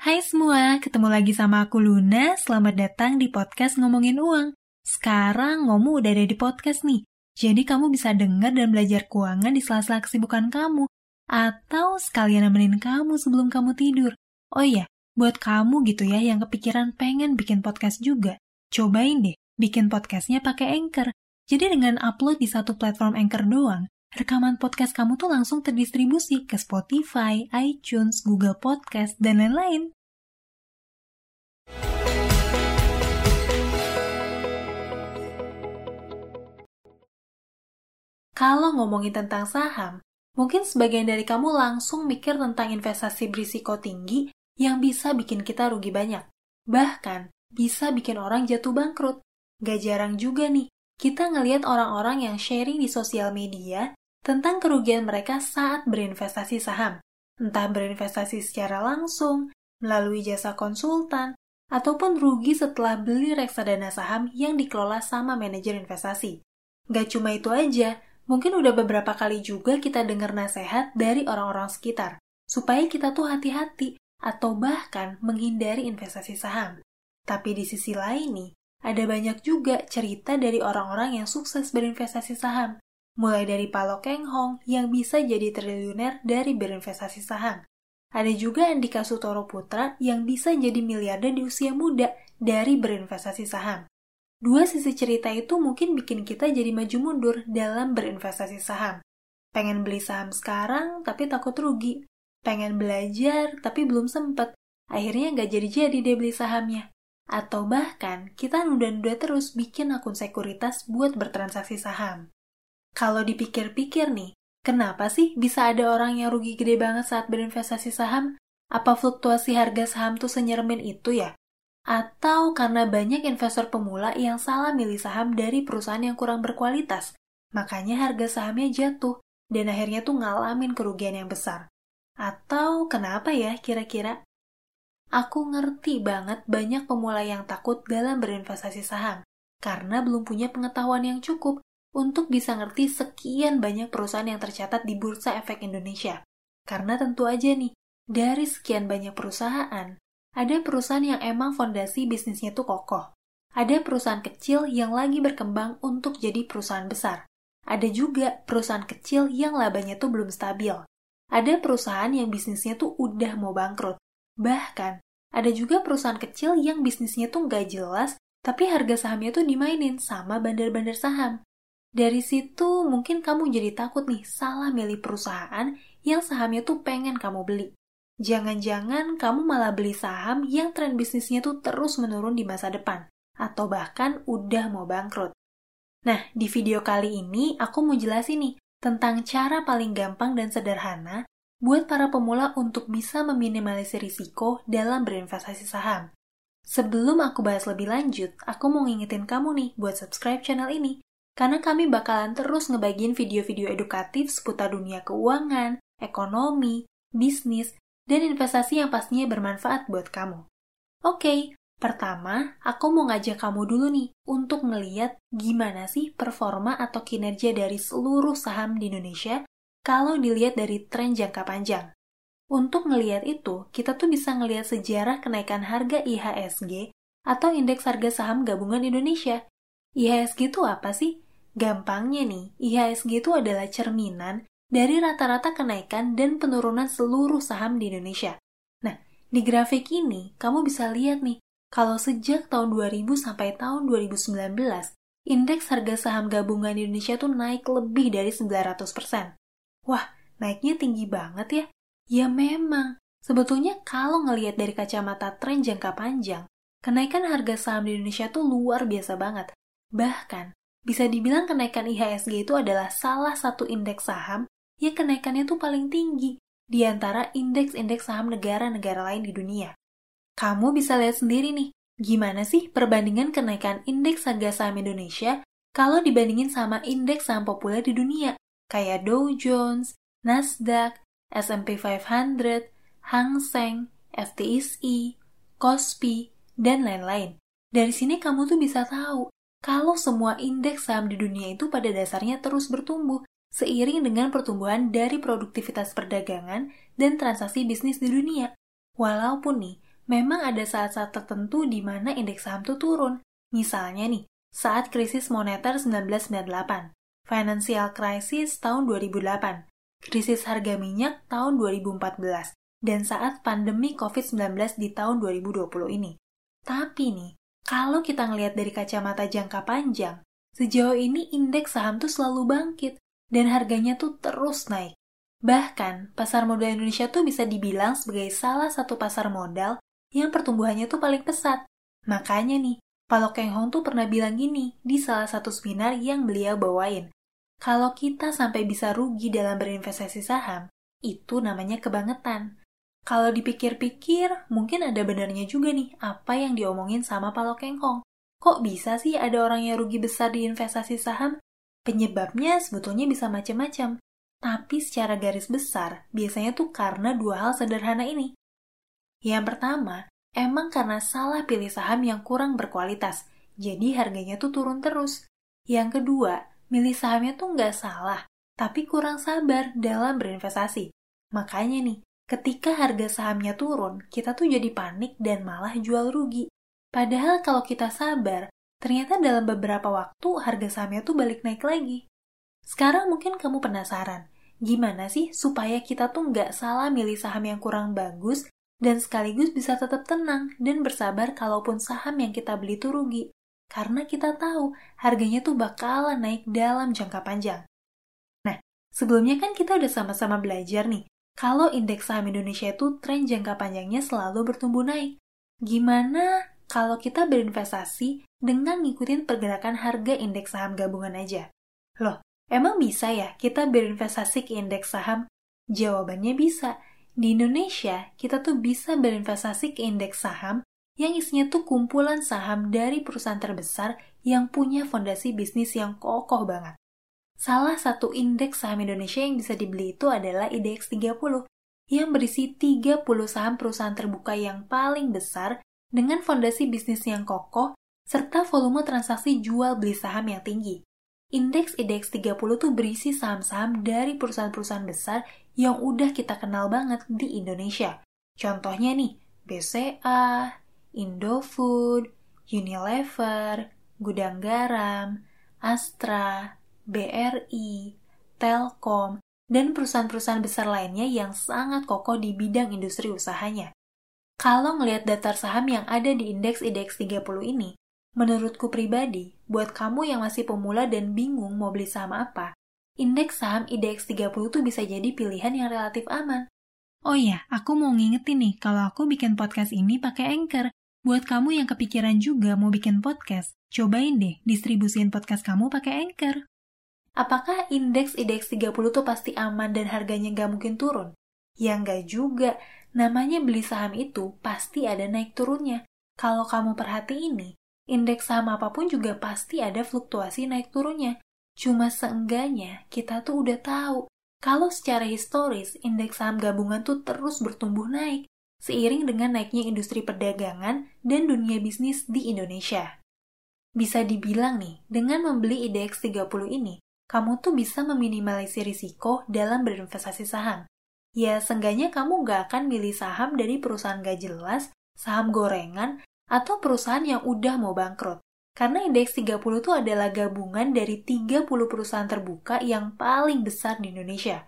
Hai semua, ketemu lagi sama aku Luna. Selamat datang di podcast Ngomongin Uang. Sekarang Ngomu udah ada di podcast nih. Jadi kamu bisa dengar dan belajar keuangan di sela-sela kesibukan kamu. Atau sekalian nemenin kamu sebelum kamu tidur. Oh iya, buat kamu gitu ya yang kepikiran pengen bikin podcast juga. Cobain deh, bikin podcastnya pakai Anchor. Jadi dengan upload di satu platform Anchor doang, rekaman podcast kamu tuh langsung terdistribusi ke Spotify, iTunes, Google Podcast, dan lain-lain. Kalau ngomongin tentang saham, mungkin sebagian dari kamu langsung mikir tentang investasi berisiko tinggi yang bisa bikin kita rugi banyak. Bahkan, bisa bikin orang jatuh bangkrut. Gak jarang juga nih, kita ngelihat orang-orang yang sharing di sosial media tentang kerugian mereka saat berinvestasi saham, entah berinvestasi secara langsung, melalui jasa konsultan, ataupun rugi setelah beli reksadana saham yang dikelola sama manajer investasi. Gak cuma itu aja, mungkin udah beberapa kali juga kita dengar nasihat dari orang-orang sekitar, supaya kita tuh hati-hati atau bahkan menghindari investasi saham. Tapi di sisi lain nih, ada banyak juga cerita dari orang-orang yang sukses berinvestasi saham, mulai dari Palo Keng Hong yang bisa jadi triliuner dari berinvestasi saham. Ada juga Andika Sutoro Putra yang bisa jadi miliarder di usia muda dari berinvestasi saham. Dua sisi cerita itu mungkin bikin kita jadi maju mundur dalam berinvestasi saham. Pengen beli saham sekarang tapi takut rugi. Pengen belajar tapi belum sempet. Akhirnya nggak jadi-jadi deh beli sahamnya. Atau bahkan kita nunda-nunda terus bikin akun sekuritas buat bertransaksi saham. Kalau dipikir-pikir nih, kenapa sih bisa ada orang yang rugi gede banget saat berinvestasi saham? Apa fluktuasi harga saham tuh senyeremin itu ya? Atau karena banyak investor pemula yang salah milih saham dari perusahaan yang kurang berkualitas, makanya harga sahamnya jatuh dan akhirnya tuh ngalamin kerugian yang besar. Atau kenapa ya kira-kira? Aku ngerti banget banyak pemula yang takut dalam berinvestasi saham, karena belum punya pengetahuan yang cukup untuk bisa ngerti sekian banyak perusahaan yang tercatat di Bursa Efek Indonesia. Karena tentu aja nih, dari sekian banyak perusahaan, ada perusahaan yang emang fondasi bisnisnya tuh kokoh. Ada perusahaan kecil yang lagi berkembang untuk jadi perusahaan besar. Ada juga perusahaan kecil yang labanya tuh belum stabil. Ada perusahaan yang bisnisnya tuh udah mau bangkrut. Bahkan, ada juga perusahaan kecil yang bisnisnya tuh nggak jelas, tapi harga sahamnya tuh dimainin sama bandar-bandar saham. Dari situ mungkin kamu jadi takut nih salah milih perusahaan yang sahamnya tuh pengen kamu beli. Jangan-jangan kamu malah beli saham yang tren bisnisnya tuh terus menurun di masa depan, atau bahkan udah mau bangkrut. Nah, di video kali ini aku mau jelasin nih tentang cara paling gampang dan sederhana buat para pemula untuk bisa meminimalisir risiko dalam berinvestasi saham. Sebelum aku bahas lebih lanjut, aku mau ngingetin kamu nih buat subscribe channel ini karena kami bakalan terus ngebagiin video-video edukatif seputar dunia keuangan, ekonomi, bisnis, dan investasi yang pastinya bermanfaat buat kamu. Oke, pertama aku mau ngajak kamu dulu nih untuk ngeliat gimana sih performa atau kinerja dari seluruh saham di Indonesia kalau dilihat dari tren jangka panjang. Untuk ngeliat itu, kita tuh bisa ngeliat sejarah kenaikan harga IHSG atau Indeks Harga Saham Gabungan Indonesia. IHSG itu apa sih? Gampangnya nih, IHSG itu adalah cerminan dari rata-rata kenaikan dan penurunan seluruh saham di Indonesia. Nah, di grafik ini kamu bisa lihat nih, kalau sejak tahun 2000 sampai tahun 2019, indeks harga saham gabungan di Indonesia tuh naik lebih dari 900%. Wah, naiknya tinggi banget ya. Ya memang, sebetulnya kalau ngelihat dari kacamata tren jangka panjang, kenaikan harga saham di Indonesia tuh luar biasa banget. Bahkan, bisa dibilang kenaikan IHSG itu adalah salah satu indeks saham yang kenaikannya tuh paling tinggi di antara indeks-indeks saham negara-negara lain di dunia. Kamu bisa lihat sendiri nih, gimana sih perbandingan kenaikan indeks harga saham Indonesia kalau dibandingin sama indeks saham populer di dunia, kayak Dow Jones, Nasdaq, S&P 500, Hang Seng, FTSE, Kospi, dan lain-lain. Dari sini kamu tuh bisa tahu kalau semua indeks saham di dunia itu pada dasarnya terus bertumbuh seiring dengan pertumbuhan dari produktivitas perdagangan dan transaksi bisnis di dunia. Walaupun nih, memang ada saat-saat tertentu di mana indeks saham tuh turun. Misalnya nih, saat krisis moneter 1998, financial crisis tahun 2008, krisis harga minyak tahun 2014, dan saat pandemi COVID-19 di tahun 2020 ini. Tapi nih, kalau kita ngelihat dari kacamata jangka panjang, sejauh ini indeks saham tuh selalu bangkit dan harganya tuh terus naik. Bahkan, pasar modal Indonesia tuh bisa dibilang sebagai salah satu pasar modal yang pertumbuhannya tuh paling pesat. Makanya nih, Pak Keng Hong tuh pernah bilang gini di salah satu seminar yang beliau bawain. Kalau kita sampai bisa rugi dalam berinvestasi saham, itu namanya kebangetan. Kalau dipikir-pikir, mungkin ada benarnya juga nih apa yang diomongin sama Pak Keng Hong. Kok bisa sih ada orang yang rugi besar di investasi saham? Penyebabnya sebetulnya bisa macam-macam. Tapi secara garis besar, biasanya tuh karena dua hal sederhana ini. Yang pertama, emang karena salah pilih saham yang kurang berkualitas, jadi harganya tuh turun terus. Yang kedua, milih sahamnya tuh nggak salah, tapi kurang sabar dalam berinvestasi. Makanya nih, ketika harga sahamnya turun, kita tuh jadi panik dan malah jual rugi. Padahal kalau kita sabar, ternyata dalam beberapa waktu harga sahamnya tuh balik naik lagi. Sekarang mungkin kamu penasaran, gimana sih supaya kita tuh nggak salah milih saham yang kurang bagus dan sekaligus bisa tetap tenang dan bersabar kalaupun saham yang kita beli tuh rugi. Karena kita tahu harganya tuh bakalan naik dalam jangka panjang. Nah, sebelumnya kan kita udah sama-sama belajar nih, kalau indeks saham Indonesia itu tren jangka panjangnya selalu bertumbuh naik. Gimana kalau kita berinvestasi dengan ngikutin pergerakan harga indeks saham gabungan aja? Loh, Emang bisa ya kita berinvestasi ke indeks saham? Jawabannya bisa. Di Indonesia, kita tuh bisa berinvestasi ke indeks saham yang isinya tuh kumpulan saham dari perusahaan terbesar yang punya fondasi bisnis yang kokoh banget. Salah satu indeks saham Indonesia yang bisa dibeli itu adalah IDX 30 yang berisi 30 saham perusahaan terbuka yang paling besar dengan fondasi bisnis yang kokoh serta volume transaksi jual beli saham yang tinggi. Indeks IDX 30 tuh berisi saham-saham dari perusahaan-perusahaan besar yang udah kita kenal banget di Indonesia. Contohnya nih, BCA, Indofood, Unilever, Gudang Garam, Astra, BRI, Telkom, dan perusahaan-perusahaan besar lainnya yang sangat kokoh di bidang industri usahanya. Kalau ngelihat daftar saham yang ada di indeks IDX 30 ini, Menurutku pribadi, buat kamu yang masih pemula dan bingung mau beli saham apa, indeks saham IDX 30 tuh bisa jadi pilihan yang relatif aman. Oh iya, aku mau ngingetin nih kalau aku bikin podcast ini pakai Anchor. Buat kamu yang kepikiran juga mau bikin podcast, cobain deh distribusin podcast kamu pakai Anchor. Apakah indeks IDX 30 tuh pasti aman dan harganya nggak mungkin turun? Ya nggak juga, namanya beli saham itu pasti ada naik turunnya. Kalau kamu perhati ini, indeks saham apa pun juga pasti ada fluktuasi naik turunnya. Cuma seenggaknya kita tuh udah tahu kalau secara historis indeks saham gabungan tuh terus bertumbuh naik seiring dengan naiknya industri perdagangan dan dunia bisnis di Indonesia. Bisa dibilang nih, dengan membeli IDX 30 ini, kamu tuh bisa meminimalisir risiko dalam berinvestasi saham. Ya, seenggaknya kamu nggak akan milih saham dari perusahaan gak jelas, saham gorengan, atau perusahaan yang udah mau bangkrut. Karena indeks 30 itu adalah gabungan dari 30 perusahaan terbuka yang paling besar di Indonesia.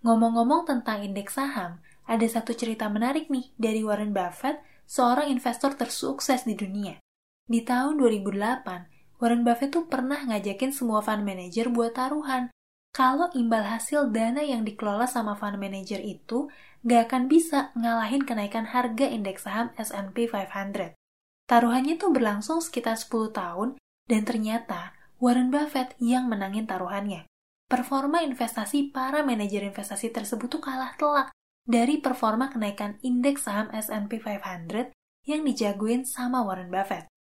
Ngomong-ngomong tentang indeks saham, ada satu cerita menarik nih dari Warren Buffett, seorang investor tersukses di dunia. Di tahun 2008, Warren Buffett tuh pernah ngajakin semua fund manager buat taruhan. Kalau imbal hasil dana yang dikelola sama fund manager itu gak akan bisa ngalahin kenaikan harga indeks saham S&P 500. Taruhannya tuh berlangsung sekitar 10 tahun dan ternyata Warren Buffett yang menangin taruhannya. Performa investasi para manajer investasi tersebut tuh kalah telak dari performa kenaikan indeks saham S&P 500 yang dijagoin sama Warren Buffett.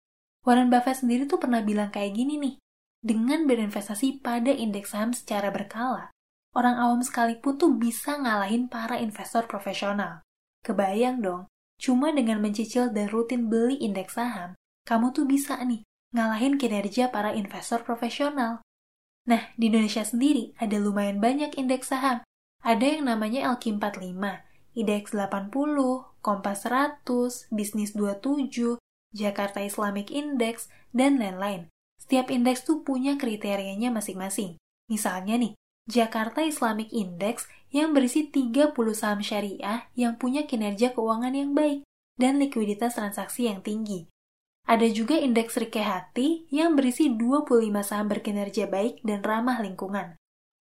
Warren Buffett sendiri tuh pernah bilang kayak gini nih, dengan berinvestasi pada indeks saham secara berkala, orang awam sekalipun tuh bisa ngalahin para investor profesional. Kebayang dong, Cuma dengan mencicil dan rutin beli indeks saham, kamu tuh bisa nih ngalahin kinerja para investor profesional. Nah, di Indonesia sendiri ada lumayan banyak indeks saham. Ada yang namanya LQ45, IDX 80, Kompas 100, Bisnis 27, Jakarta Islamic Index, dan lain-lain. Setiap indeks tuh punya kriterianya masing-masing. Misalnya nih, Jakarta Islamic Index yang berisi 30 saham syariah yang punya kinerja keuangan yang baik dan likuiditas transaksi yang tinggi. Ada juga indeks Rike Hati yang berisi 25 saham berkinerja baik dan ramah lingkungan.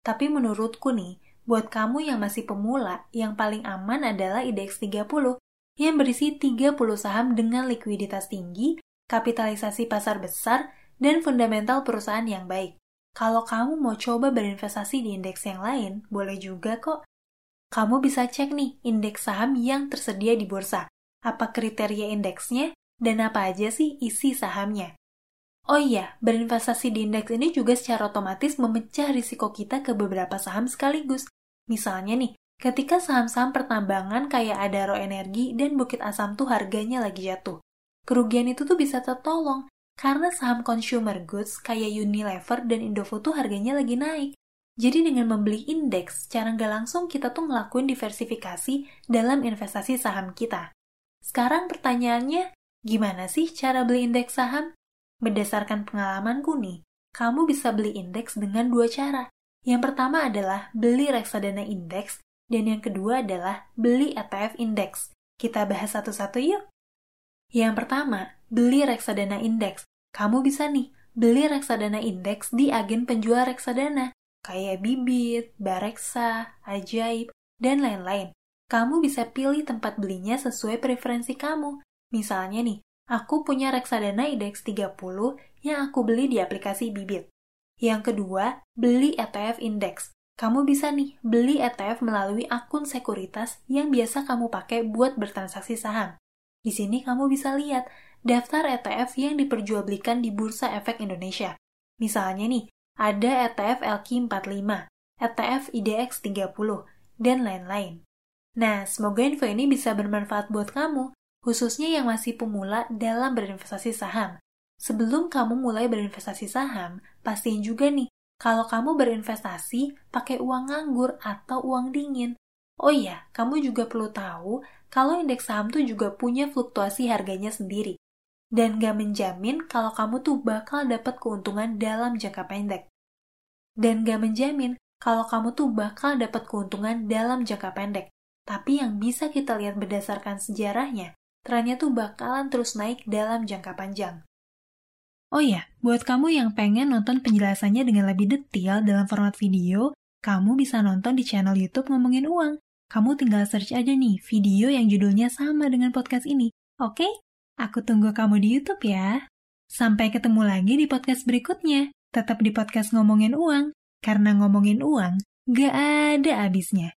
Tapi menurutku nih, buat kamu yang masih pemula, yang paling aman adalah indeks 30 yang berisi 30 saham dengan likuiditas tinggi, kapitalisasi pasar besar, dan fundamental perusahaan yang baik. Kalau kamu mau coba berinvestasi di indeks yang lain, boleh juga kok. Kamu bisa cek nih indeks saham yang tersedia di bursa. Apa kriteria indeksnya dan apa aja sih isi sahamnya. Oh iya, berinvestasi di indeks ini juga secara otomatis memecah risiko kita ke beberapa saham sekaligus. Misalnya nih, ketika saham-saham pertambangan kayak Adaro Energi dan Bukit Asam tuh harganya lagi jatuh. Kerugian itu tuh bisa tertolong karena saham consumer goods kayak Unilever dan Indofood tuh harganya lagi naik. Jadi dengan membeli indeks, secara nggak langsung kita tuh ngelakuin diversifikasi dalam investasi saham kita. Sekarang pertanyaannya, gimana sih cara beli indeks saham? Berdasarkan pengalamanku nih, kamu bisa beli indeks dengan dua cara. Yang pertama adalah beli reksadana indeks, dan yang kedua adalah beli ETF indeks. Kita bahas satu-satu yuk. Yang pertama, beli reksadana indeks. Kamu bisa nih beli reksadana indeks di agen penjual reksadana, kayak Bibit, Bareksa, Ajaib, dan lain-lain. Kamu bisa pilih tempat belinya sesuai preferensi kamu. Misalnya nih, Aku punya reksadana IDX 30 yang aku beli di aplikasi Bibit. Yang kedua, beli ETF Index. Kamu bisa nih beli ETF melalui akun sekuritas yang biasa kamu pakai buat bertransaksi saham. Di sini kamu bisa lihat daftar ETF yang diperjualbelikan di Bursa Efek Indonesia. Misalnya nih, ada ETF LQ45, ETF IDX 30, dan lain-lain. Nah, semoga info ini bisa bermanfaat buat kamu khususnya yang masih pemula dalam berinvestasi saham. Sebelum kamu mulai berinvestasi saham, pastiin juga nih, kalau kamu berinvestasi pakai uang nganggur atau uang dingin. Oh iya, kamu juga perlu tahu kalau indeks saham tuh juga punya fluktuasi harganya sendiri. Dan gak menjamin kalau kamu tuh bakal dapat keuntungan dalam jangka pendek. Dan gak menjamin kalau kamu tuh bakal dapat keuntungan dalam jangka pendek. Tapi yang bisa kita lihat berdasarkan sejarahnya, trennya tuh bakalan terus naik dalam jangka panjang. Oh iya, buat kamu yang pengen nonton penjelasannya dengan lebih detail dalam format video, kamu bisa nonton di channel YouTube Ngomongin Uang. Kamu tinggal search aja nih video yang judulnya sama dengan podcast ini. Oke? Aku tunggu kamu di YouTube ya. Sampai ketemu lagi di podcast berikutnya. Tetap di podcast Ngomongin Uang. Karena ngomongin uang, gak ada habisnya.